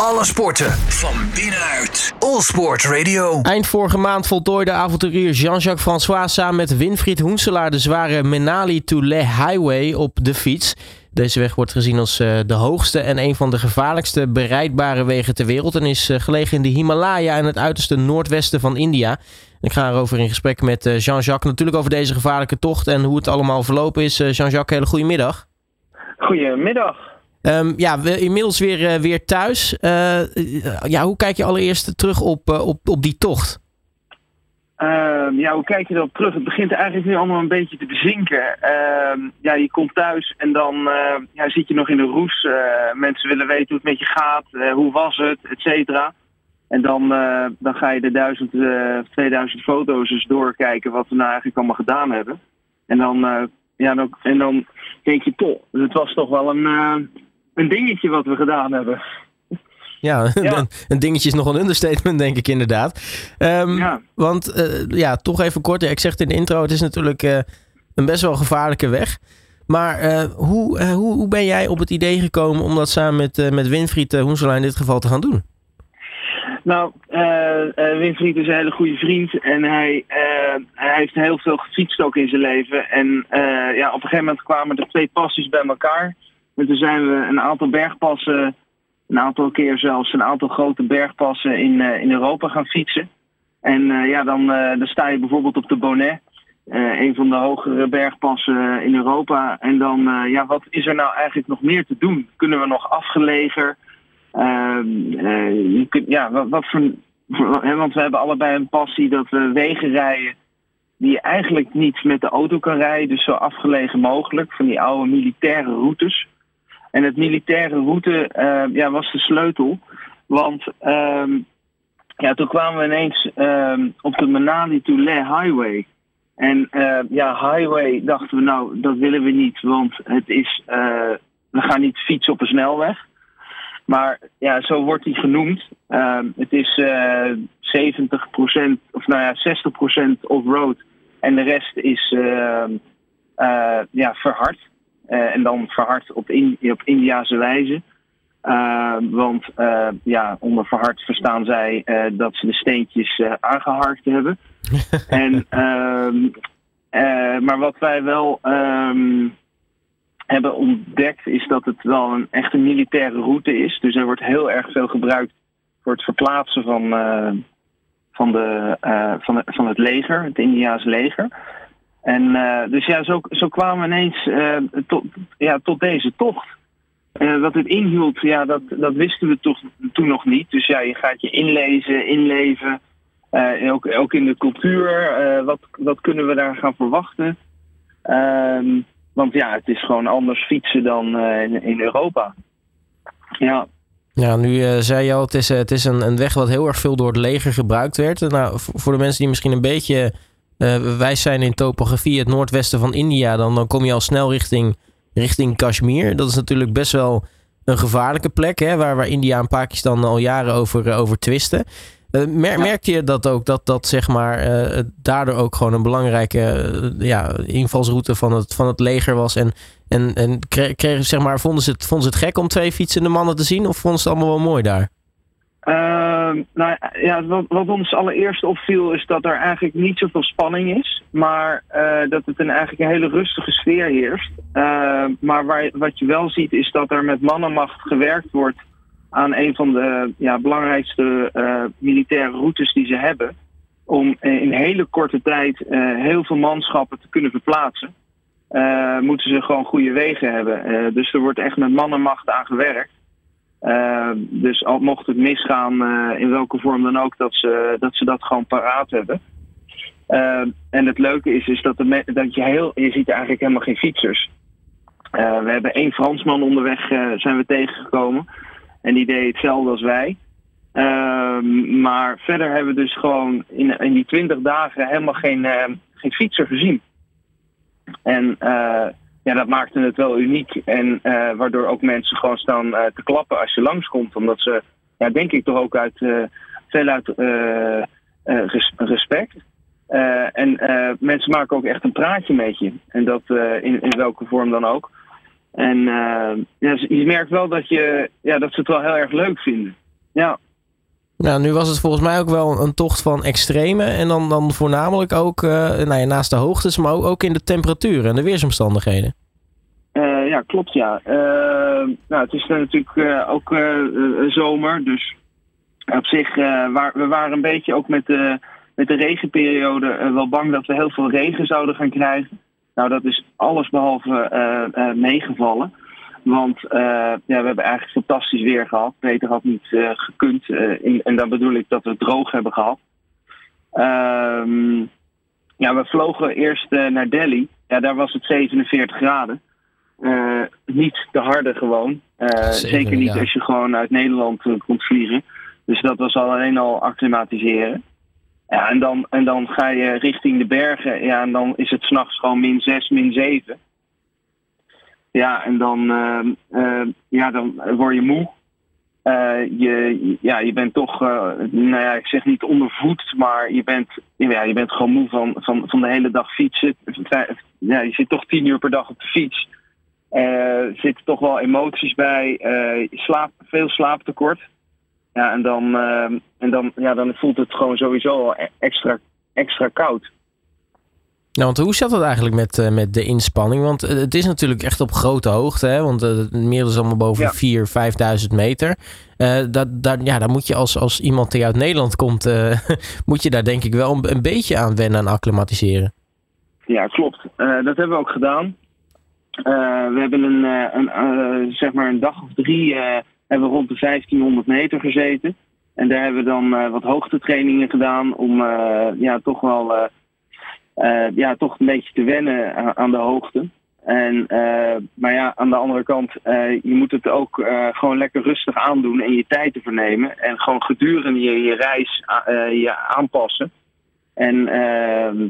Alle sporten van binnenuit. All Sport Radio. Eind vorige maand voltooide avonturier Jean-Jacques François samen met Winfried Hoenselaar de zware Menali to Le Highway op de fiets. Deze weg wordt gezien als uh, de hoogste en een van de gevaarlijkste bereidbare wegen ter wereld en is uh, gelegen in de Himalaya en het uiterste noordwesten van India. Ik ga erover in gesprek met uh, Jean-Jacques, natuurlijk over deze gevaarlijke tocht en hoe het allemaal verlopen is. Jean-Jacques, hele goede middag. Goedemiddag. Um, ja, we inmiddels weer, uh, weer thuis. Uh, ja, hoe kijk je allereerst terug op, uh, op, op die tocht? Uh, ja, hoe kijk je erop terug? Het begint eigenlijk nu allemaal een beetje te bezinken. Ehm, ja, je komt thuis en dan ja, zit je nog in de roes. mensen willen weten hoe het met je gaat, hoe was het, et cetera. En dan, dan ga je de duizend, 2000 foto's eens doorkijken wat we nou eigenlijk allemaal gedaan hebben. En dan, ja, dan, en dan denk je toch, het was toch wel een een dingetje wat we gedaan hebben. Ja, ja. Een, dingetje is nog een understatement, denk ik inderdaad. Um, ja. Want uh, ja, toch even kort. ik zeg het in de intro, het is natuurlijk uh, een best wel gevaarlijke weg. Maar uh, hoe, hoe, hoe ben jij op het idee gekomen om dat samen met, met Winfried Hoenselaar in dit geval te gaan doen? Nou, Winfried is een hele goede vriend en hij, hij heeft heel veel gefietst ook in zijn leven. En ja, op een gegeven moment kwamen er twee passies bij elkaar. En toen zijn we een aantal bergpassen, een aantal keer zelfs een aantal grote bergpassen in, uh, in Europa gaan fietsen. En uh, ja, dan, dan sta je bijvoorbeeld op de Bonnet, een van de hogere bergpassen in Europa. En dan, ja, wat is er nou eigenlijk nog meer te doen? Kunnen we nog afgelegen? Ehm, ja, wat, wat voor, want we hebben allebei een passie dat we wegen rijden die je eigenlijk niet met de auto kan rijden. Dus zo afgelegen mogelijk, van die oude militaire routes. En het militaire route uh, ja, was de sleutel. Want um, ja, toen kwamen we ineens um, op de Manali to Le Highway. En ja, highway dachten we nou, dat willen we niet, want het is, uh, we gaan niet fietsen op een snelweg. Maar ja, zo wordt die genoemd. Het is uh, 70% of nou ja, 60% off-road en de rest is uh, ja, verhard. Uh, en dan verhard op, in, op Indiase wijze. Uh, want uh, ja, onder verhard verstaan zij dat ze de steentjes aangeharkt hebben. en, ehm, maar wat wij wel um, hebben ontdekt is dat het wel een echte militaire route is. Dus er wordt heel erg veel gebruikt voor het verplaatsen van, van, de, van, de, van het leger, het Indiaas leger. En uh, dus ja, zo, zo kwamen we ineens uh, tot, ja, tot deze tocht. Uh, wat het inhield, ja, dat, dat wisten we toch toen nog niet. Dus ja, je gaat je inlezen, inleven. ook, ook in de cultuur. wat, wat kunnen we daar gaan verwachten? Ehm, want ja, het is gewoon anders fietsen dan in, in Europa. Ja. Ja, nu zei je al, het is, het is een, een weg wat heel erg veel door het leger gebruikt werd. Nou, voor de mensen die misschien een beetje uh, wij zijn in topografie het noordwesten van India. Dan, dan kom je al snel richting, richting Kashmir. Dat is natuurlijk best wel een gevaarlijke plek. Hè, waar, waar India en Pakistan al jaren over, uh, over twisten. Uh, mer merk je dat ook? Dat dat zeg maar daardoor ook gewoon een belangrijke ja, invalsroute van het, van het leger was. En, en, en kregen, zeg maar, vonden, ze het, vonden ze het gek om twee fietsende mannen te zien? Of vonden ze het allemaal wel mooi daar? Uh, nou ja, wat, ons allereerst opviel is dat er eigenlijk niet zoveel spanning is. Maar uh, dat het een, eigenlijk een hele rustige sfeer heerst. Uh, maar waar, wat je wel ziet is dat er met mannenmacht gewerkt wordt aan een van de ja, belangrijkste eh, militaire routes die ze hebben. Om in hele korte tijd heel veel manschappen te kunnen verplaatsen. moeten ze gewoon goede wegen hebben. dus er wordt echt met mannenmacht aan gewerkt. Uh, dus al mocht het misgaan, uh, in welke vorm dan ook, dat ze dat, ze dat gewoon paraat hebben. Uh, en het leuke is, is dat, de dat je heel, je ziet eigenlijk helemaal geen fietsers. we hebben één Fransman onderweg zijn we tegengekomen. En die deed hetzelfde als wij. Ehm, maar verder hebben we dus gewoon in, in die twintig dagen helemaal geen, geen fietser gezien. En ja, dat maakte het wel uniek. En uh, waardoor ook mensen gewoon staan uh, te klappen als je langskomt. Omdat ze, ja, denk ik toch ook uit, uh, veel uit res respect. en mensen maken ook echt een praatje met je. En dat in, in welke vorm dan ook. En ja, je merkt wel dat, je, ja, dat ze het wel heel erg leuk vinden. ja. Nou, nu was het volgens mij ook wel een tocht van extreme. En dan, dan voornamelijk ook uh, nou ja, naast de hoogtes, maar ook in de temperatuur en de weersomstandigheden. Uh, ja, klopt ja. Uh, nou, het is natuurlijk ook zomer, dus op zich, waar, we waren een beetje ook met de, met de regenperiode wel bang dat we heel veel regen zouden gaan krijgen. Nou, dat is alles behalve meegevallen. Want uh, ja, we hebben eigenlijk fantastisch weer gehad. Peter had niet uh, gekund. Uh, in, en dan bedoel ik dat we het droog hebben gehad. Um, ja, we vlogen eerst naar Delhi. Ja, daar was het 47 graden. niet te harde gewoon. Zeker, zeker, niet ja. als je gewoon uit Nederland komt vliegen. Dus dat was al alleen al acclimatiseren. Ja, en dan, en dan ga je richting de bergen. Ja, en dan is het s'nachts gewoon min 6, min 7. Ja, en dan, uh, uh, ja, dan word je moe. Uh, je, ja, je bent toch, nou ja, ik zeg niet ondervoed, maar je bent, ja, je bent gewoon moe van, van, van de hele dag fietsen. Ja, je zit toch tien uur per dag op de fiets. er zitten toch wel emoties bij. slaap, veel slaaptekort. Ja, en dan, ehm, en dan, ja, dan voelt het gewoon sowieso e-, extra, extra koud. Nou, want hoe zat het eigenlijk met, uh, met de inspanning? Want uh, het is natuurlijk echt op grote hoogte, hè? want uh, het is allemaal boven ja. 4.000, 5.000 meter. dat, dat, ja, daar moet je als, als iemand die uit Nederland komt, moet je daar denk ik wel een, een beetje aan wennen en acclimatiseren. Ja, klopt. dat hebben we ook gedaan. we hebben een, een zeg maar een dag of drie hebben we rond de 1500 meter gezeten. En daar hebben we dan wat hoogtetrainingen gedaan om ja, toch wel ja, toch een beetje te wennen aan, de hoogte. En, uh, maar ja, aan de andere kant, uh, je moet het ook gewoon lekker rustig aandoen en je tijd te vernemen. En gewoon gedurende je, je reis je aanpassen. En ehm,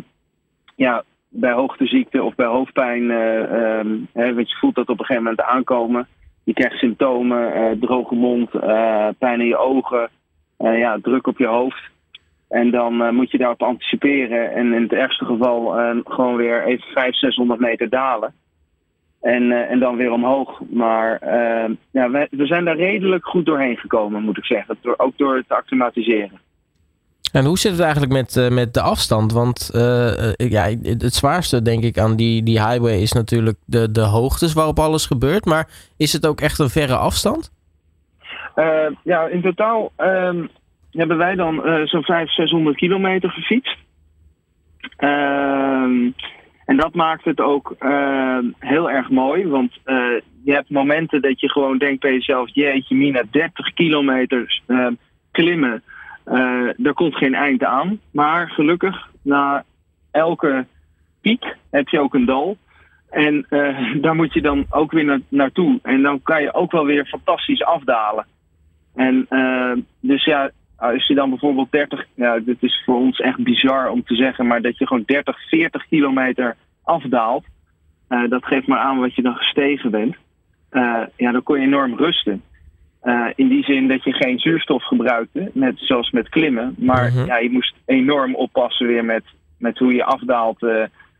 ja, bij hoogteziekte of bij hoofdpijn, ehm, hè, want je voelt dat op een gegeven moment aankomen. Je krijgt symptomen, droge mond, pijn in je ogen, ja, druk op je hoofd. En dan uh, moet je daarop anticiperen en in het ergste geval uh, gewoon weer even 500, 600 meter dalen. En, uh, en dan weer omhoog. Maar ja, we, we, zijn daar redelijk goed doorheen gekomen, moet ik zeggen. Door, ook door het acclimatiseren. En hoe zit het eigenlijk met, met de afstand? Want ja, het zwaarste, denk ik, aan die, die highway is natuurlijk de, de hoogtes waarop alles gebeurt. Maar is het ook echt een verre afstand? ja, in totaal um, hebben wij dan uh, zo'n 500, 600 kilometer gefietst. Uh, en dat maakt het ook uh, heel erg mooi. Want uh, je hebt momenten dat je gewoon denkt bij jezelf: jeetje, Mina, 30 kilometer ehm, klimmen. daar komt geen eind aan. Maar gelukkig, na elke piek heb je ook een dal. En daar moet je dan ook weer na naartoe. En dan kan je ook wel weer fantastisch afdalen. En dus ja, als je dan bijvoorbeeld 30, ja, dit is voor ons echt bizar om te zeggen, maar dat je gewoon 30, 40 kilometer afdaalt, uh, dat geeft maar aan wat je dan gestegen bent. Uh, ja, dan kon je enorm rusten. Uh, in die zin dat je geen zuurstof gebruikte, net zoals met klimmen. Maar -hmm. ja, je moest enorm oppassen weer met, met hoe je afdaalt.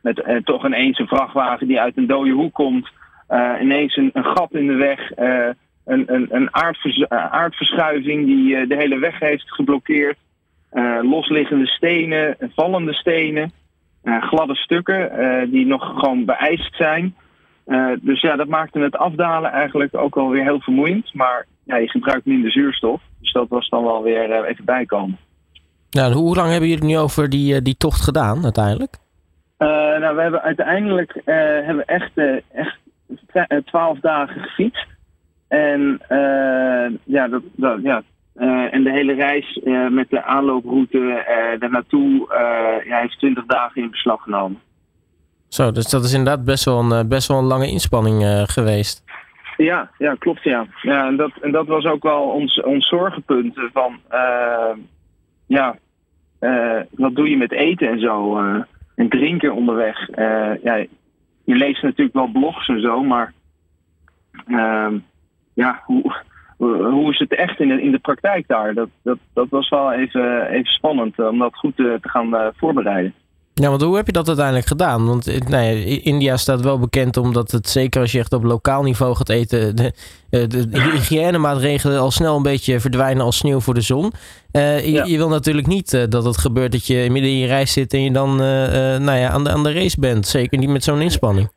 met toch ineens een vrachtwagen die uit een dode hoek komt. ineens een, een, gat in de weg een, een, een aardvers, uh, aardverschuiving die uh, de hele weg heeft geblokkeerd. Uh, losliggende stenen, vallende stenen, gladde stukken die nog gewoon beijst zijn. dus ja, dat maakte het afdalen eigenlijk ook wel weer heel vermoeiend. Maar ja, je gebruikt minder zuurstof. Dus dat was dan wel weer even bijkomen. Nou, hoe lang hebben jullie nu over die, die tocht gedaan uiteindelijk? nou, we hebben uiteindelijk hebben echt, echt twaalf dagen gefietst. En uh, ja, dat, dat, ja. Uh, en de hele reis uh, met de aanlooproute daar naartoe ja, heeft 20 dagen in beslag genomen. Zo, dus dat is inderdaad best wel een, best wel een lange inspanning geweest. Ja, ja, klopt ja. ja en, dat, en dat was ook wel ons, ons zorgenpunt van ja, wat doe je met eten en zo en drinken onderweg. ja, je leest natuurlijk wel blogs en zo, maar ja, hoe, hoe is het echt in de, in de praktijk daar? Dat, dat, dat was wel even, even spannend eh, om dat goed te, te gaan uh, voorbereiden. Ja, want hoe heb je dat uiteindelijk gedaan? Want eh, nou ja, India staat wel bekend omdat het, zeker als je echt op lokaal niveau gaat eten, de, eh, de, de hygiënemaatregelen al snel een beetje verdwijnen als sneeuw voor de zon. Uh, je, je, wil natuurlijk niet dat het gebeurt dat je midden in je reis zit en je dan uh, nou ja, aan, de, aan de race bent. Zeker niet met zo'n inspanning.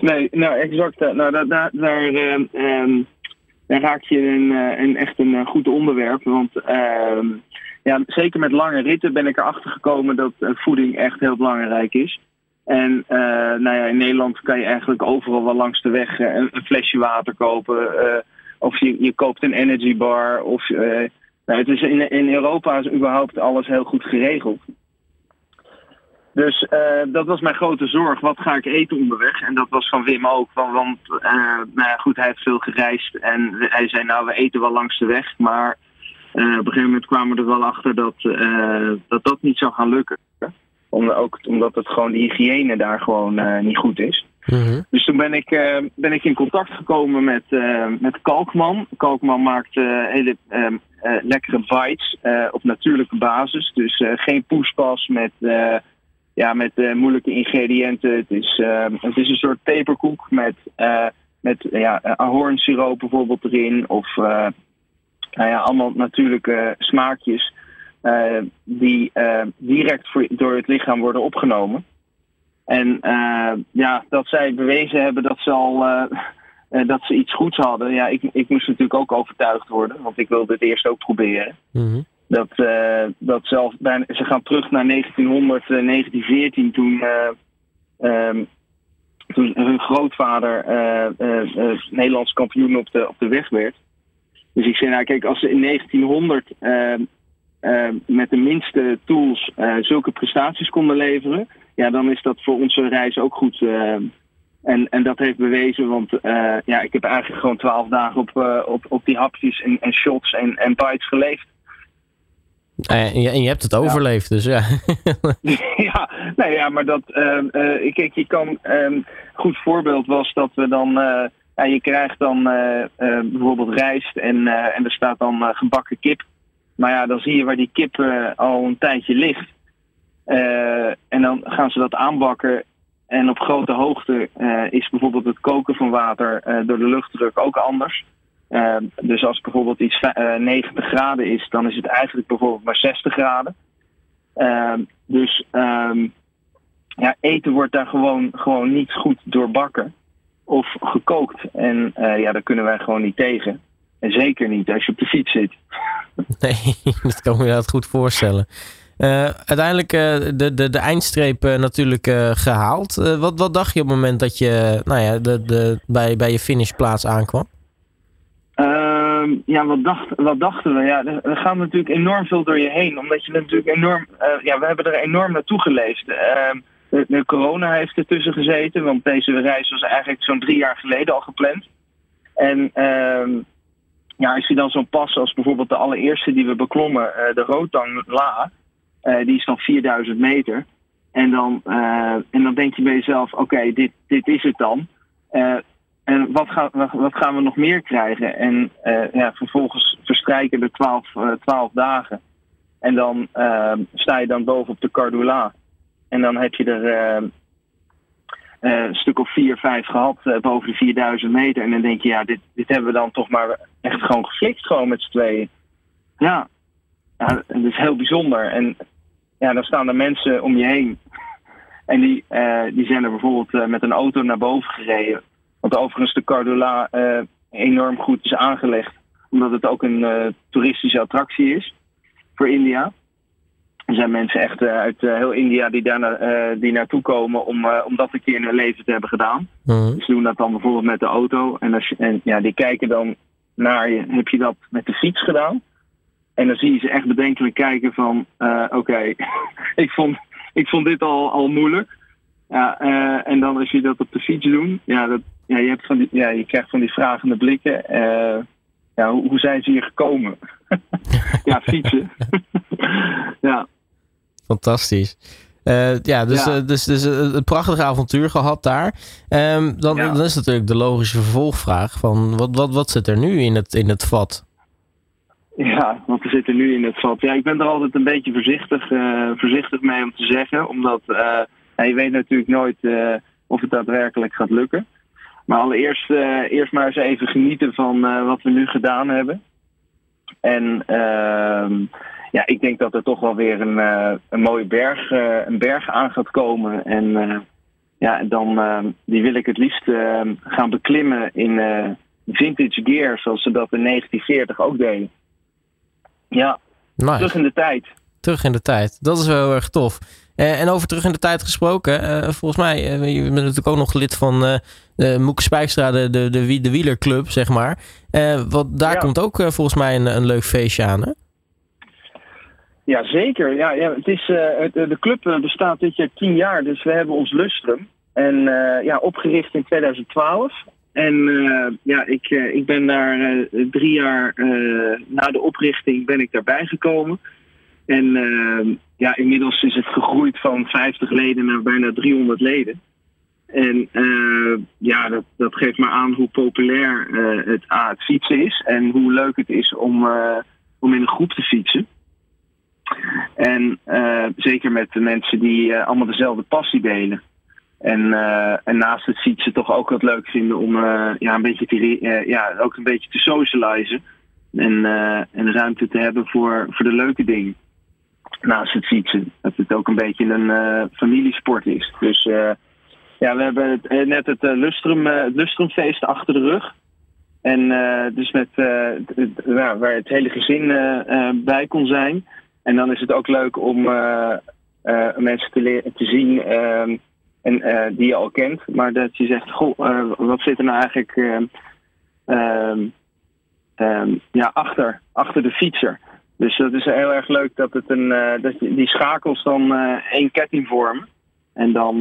Nee, nou exact. Nou, daar, daar, daar, um, daar raak je een, een echt een goed onderwerp. Want ehm, ja, zeker met lange ritten ben ik erachter gekomen dat uh, voeding echt heel belangrijk is. En nou ja, in Nederland kan je eigenlijk overal wel langs de weg een, een, flesje water kopen. of je, je koopt een energy bar. Of, nou, het is in, in Europa is überhaupt alles heel goed geregeld. Dus dat was mijn grote zorg. Wat ga ik eten onderweg? En dat was van Wim ook. Want, want nou ja, goed, hij heeft veel gereisd. En hij zei, nou, we eten wel langs de weg. Maar uh, op een gegeven moment kwamen we er wel achter dat, dat dat niet zou gaan lukken. Om, ook omdat het gewoon de hygiëne daar gewoon niet goed is. Mm -hmm. Dus toen ben ik, ben ik in contact gekomen met, met Kalkman. Kalkman maakt hele lekkere bites op natuurlijke basis. Dus geen poespas met, ja, met moeilijke ingrediënten. Het is, het is een soort peperkoek met, met ja, ahornsiroop bijvoorbeeld erin. Of nou ja, allemaal natuurlijke smaakjes die direct door het lichaam worden opgenomen. En ja, dat zij bewezen hebben dat ze al dat ze iets goeds hadden. Ja, ik, ik moest natuurlijk ook overtuigd worden, want ik wilde het eerst ook proberen. Mm. Dat, dat zelf, ze gaan terug naar 1900, 1914, toen, um, toen hun grootvader Nederlands kampioen op de, op de weg werd. Dus ik zei, nou kijk, als ze in 1900 uh, uh, met de minste tools uh, zulke prestaties konden leveren, ja, dan is dat voor onze reis ook goed. en, en dat heeft bewezen, want ja, ik heb eigenlijk gewoon twaalf dagen op, op, op die hapjes en, en shots en, en bites geleefd. En je, en je hebt het overleefd, dus ja. ja, nee, ja, maar dat, kijk, je kan, een goed voorbeeld was dat we dan, ja, je krijgt dan bijvoorbeeld rijst en, en er staat dan gebakken kip. Maar ja, dan zie je waar die kip al een tijdje ligt. en dan gaan ze dat aanbakken. En op grote hoogte is bijvoorbeeld het koken van water door de luchtdruk ook anders. Dus als bijvoorbeeld iets 90 graden is, dan is het eigenlijk bijvoorbeeld maar 60 graden. dus um, ja, eten wordt daar gewoon, gewoon niet goed doorbakken of gekookt. En uh, ja, daar kunnen wij gewoon niet tegen. En zeker niet als je op de fiets zit. Nee, dat kan me inderdaad goed voorstellen. Uh, uiteindelijk de, de, de eindstreep natuurlijk gehaald. wat, wat dacht je op het moment dat je nou ja, de, de, bij, bij je finishplaats aankwam? Ehm, ja, wat, wat dachten we? Ja, er, gaat natuurlijk enorm veel door je heen. Omdat je natuurlijk enorm... ja, we hebben er enorm naartoe geleefd. Ehm, de, de, corona heeft ertussen gezeten, want deze reis was eigenlijk zo'n drie jaar geleden al gepland. En uh, ja, als je dan zo'n pas als bijvoorbeeld de allereerste die we beklommen, uh, de Rotang La, uh, die is dan 4000 meter. En dan, en dan denk je bij jezelf, oké, dit, dit is het dan. En wat, ga, wat, gaan we nog meer krijgen? En ja, vervolgens verstrijken er 12, 12 dagen. En dan sta je dan boven op de Cardula. En dan heb je er uh, uh, een stuk of vier, vijf gehad boven de 4000 meter. En dan denk je, ja, dit, dit hebben we dan toch maar echt gewoon geflikt, gewoon met z'n tweeën. Ja. ja, dat is heel bijzonder. En ja, dan staan er mensen om je heen. En die, die zijn er bijvoorbeeld met een auto naar boven gereden. Want overigens de Cardula enorm goed is aangelegd. Omdat het ook een toeristische attractie is voor India. Er zijn mensen echt uh, uit heel India die daar na, die naartoe komen om, om dat een keer in hun leven te hebben gedaan. Mm. Dus doen dat dan bijvoorbeeld met de auto. En, als je, en ja, die kijken dan naar je, heb je dat met de fiets gedaan? En dan zie je ze echt bedenkelijk kijken van, oké, okay, ik, vond, ik vond dit al, al moeilijk. Ja, en dan als je dat op de fiets doet, ja, dat, ja, je, hebt van die, ja, je krijgt van die vragende blikken. ja, hoe, hoe zijn ze hier gekomen? ja, fietsen. ja. Fantastisch. Uh, ja, dus, ja. Uh, dus, dus een prachtig avontuur gehad daar. Um, dan, ja. dan, is natuurlijk de logische vervolgvraag van wat, wat, wat zit er nu in het, in het vat? Ja, want we zitten nu in het vat. Ja, ik ben er altijd een beetje voorzichtig, voorzichtig mee om te zeggen. Omdat je weet natuurlijk nooit of het daadwerkelijk gaat lukken. Maar allereerst eerst maar eens even genieten van wat we nu gedaan hebben. En ehm, ja, ik denk dat er toch wel weer een, een mooie berg, een berg aan gaat komen. En ja, dan ehm, die wil ik het liefst ehm, gaan beklimmen in vintage gear, zoals ze dat in 1940 ook deden. Ja, terug in de tijd. Terug in de tijd, dat is wel heel erg tof. Uh, en over terug in de tijd gesproken, uh, volgens mij, je bent natuurlijk ook nog lid van de Moeke Spijkstra, de, de, de, de wielerclub, zeg maar. wat, daar komt ook volgens mij een, een leuk feestje aan, hè? Ja, zeker. Ja, ja, het is, uh, de club eh, bestaat dit jaar tien jaar, dus we hebben ons lustrum. En uh, ja, opgericht in 2012. En uh, ja, ik, ik ben daar drie jaar na de oprichting ben ik daarbij gekomen. En ja, inmiddels is het gegroeid van 50 leden naar bijna 300 leden. En ja, dat, dat geeft maar aan hoe populair het, ah, het fietsen is en hoe leuk het is om, om in een groep te fietsen. En zeker met de mensen die allemaal dezelfde passie delen. En, en naast het fietsen toch ook wat leuk vinden om ja, een beetje te, ja, ook een beetje te socializen. En, en ruimte te hebben voor, voor de leuke dingen. Naast het fietsen. Dat het ook een beetje een familiesport is. Dus ja, we hebben het, net het, Lustrum, het Lustrumfeest achter de rug. En dus met, waar het hele gezin bij kon zijn. En dan is het ook leuk om mensen te, te zien uh, en, die je al kent. Maar dat je zegt, goh, wat zit er nou eigenlijk ehm, ehm, ja, achter, achter de fietser? Dus dat is heel erg leuk dat, het een, dat die schakels dan één ketting vormen. En dan,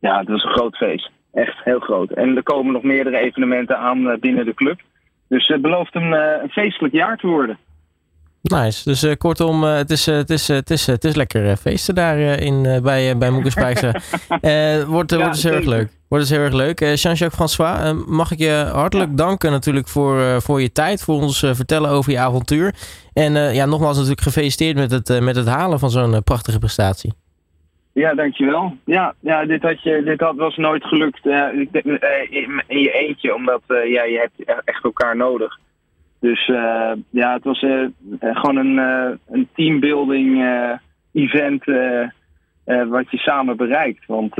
ja, dat is een groot feest. Echt heel groot. En er komen nog meerdere evenementen aan binnen de club. Dus het belooft een feestelijk jaar te worden. Nice. Dus uh, kortom, uh, het, is, uh, het, is, het, is, het is lekker feesten daar in, bij, bij Moekenspijkse. wordt, ja, wordt dus heel erg leuk. Wordt dus heel erg leuk. Jean-Jacques François, mag ik je hartelijk danken natuurlijk voor, voor je tijd. Voor ons vertellen over je avontuur. En ja, nogmaals natuurlijk gefeliciteerd met het, met het halen van zo'n prachtige prestatie. Ja, dankjewel. Ja, ja dit, had je, dit had, was nooit gelukt in, in je eentje, omdat ja, je hebt echt elkaar nodig. Dus uh, ja, het was uh, gewoon een, uh, een teambuilding event wat je samen bereikt. Want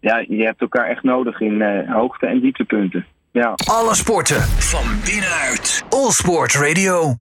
ja, je hebt elkaar echt nodig in hoogte- en dieptepunten. Ja. Alle sporten van binnenuit. All Sport Radio.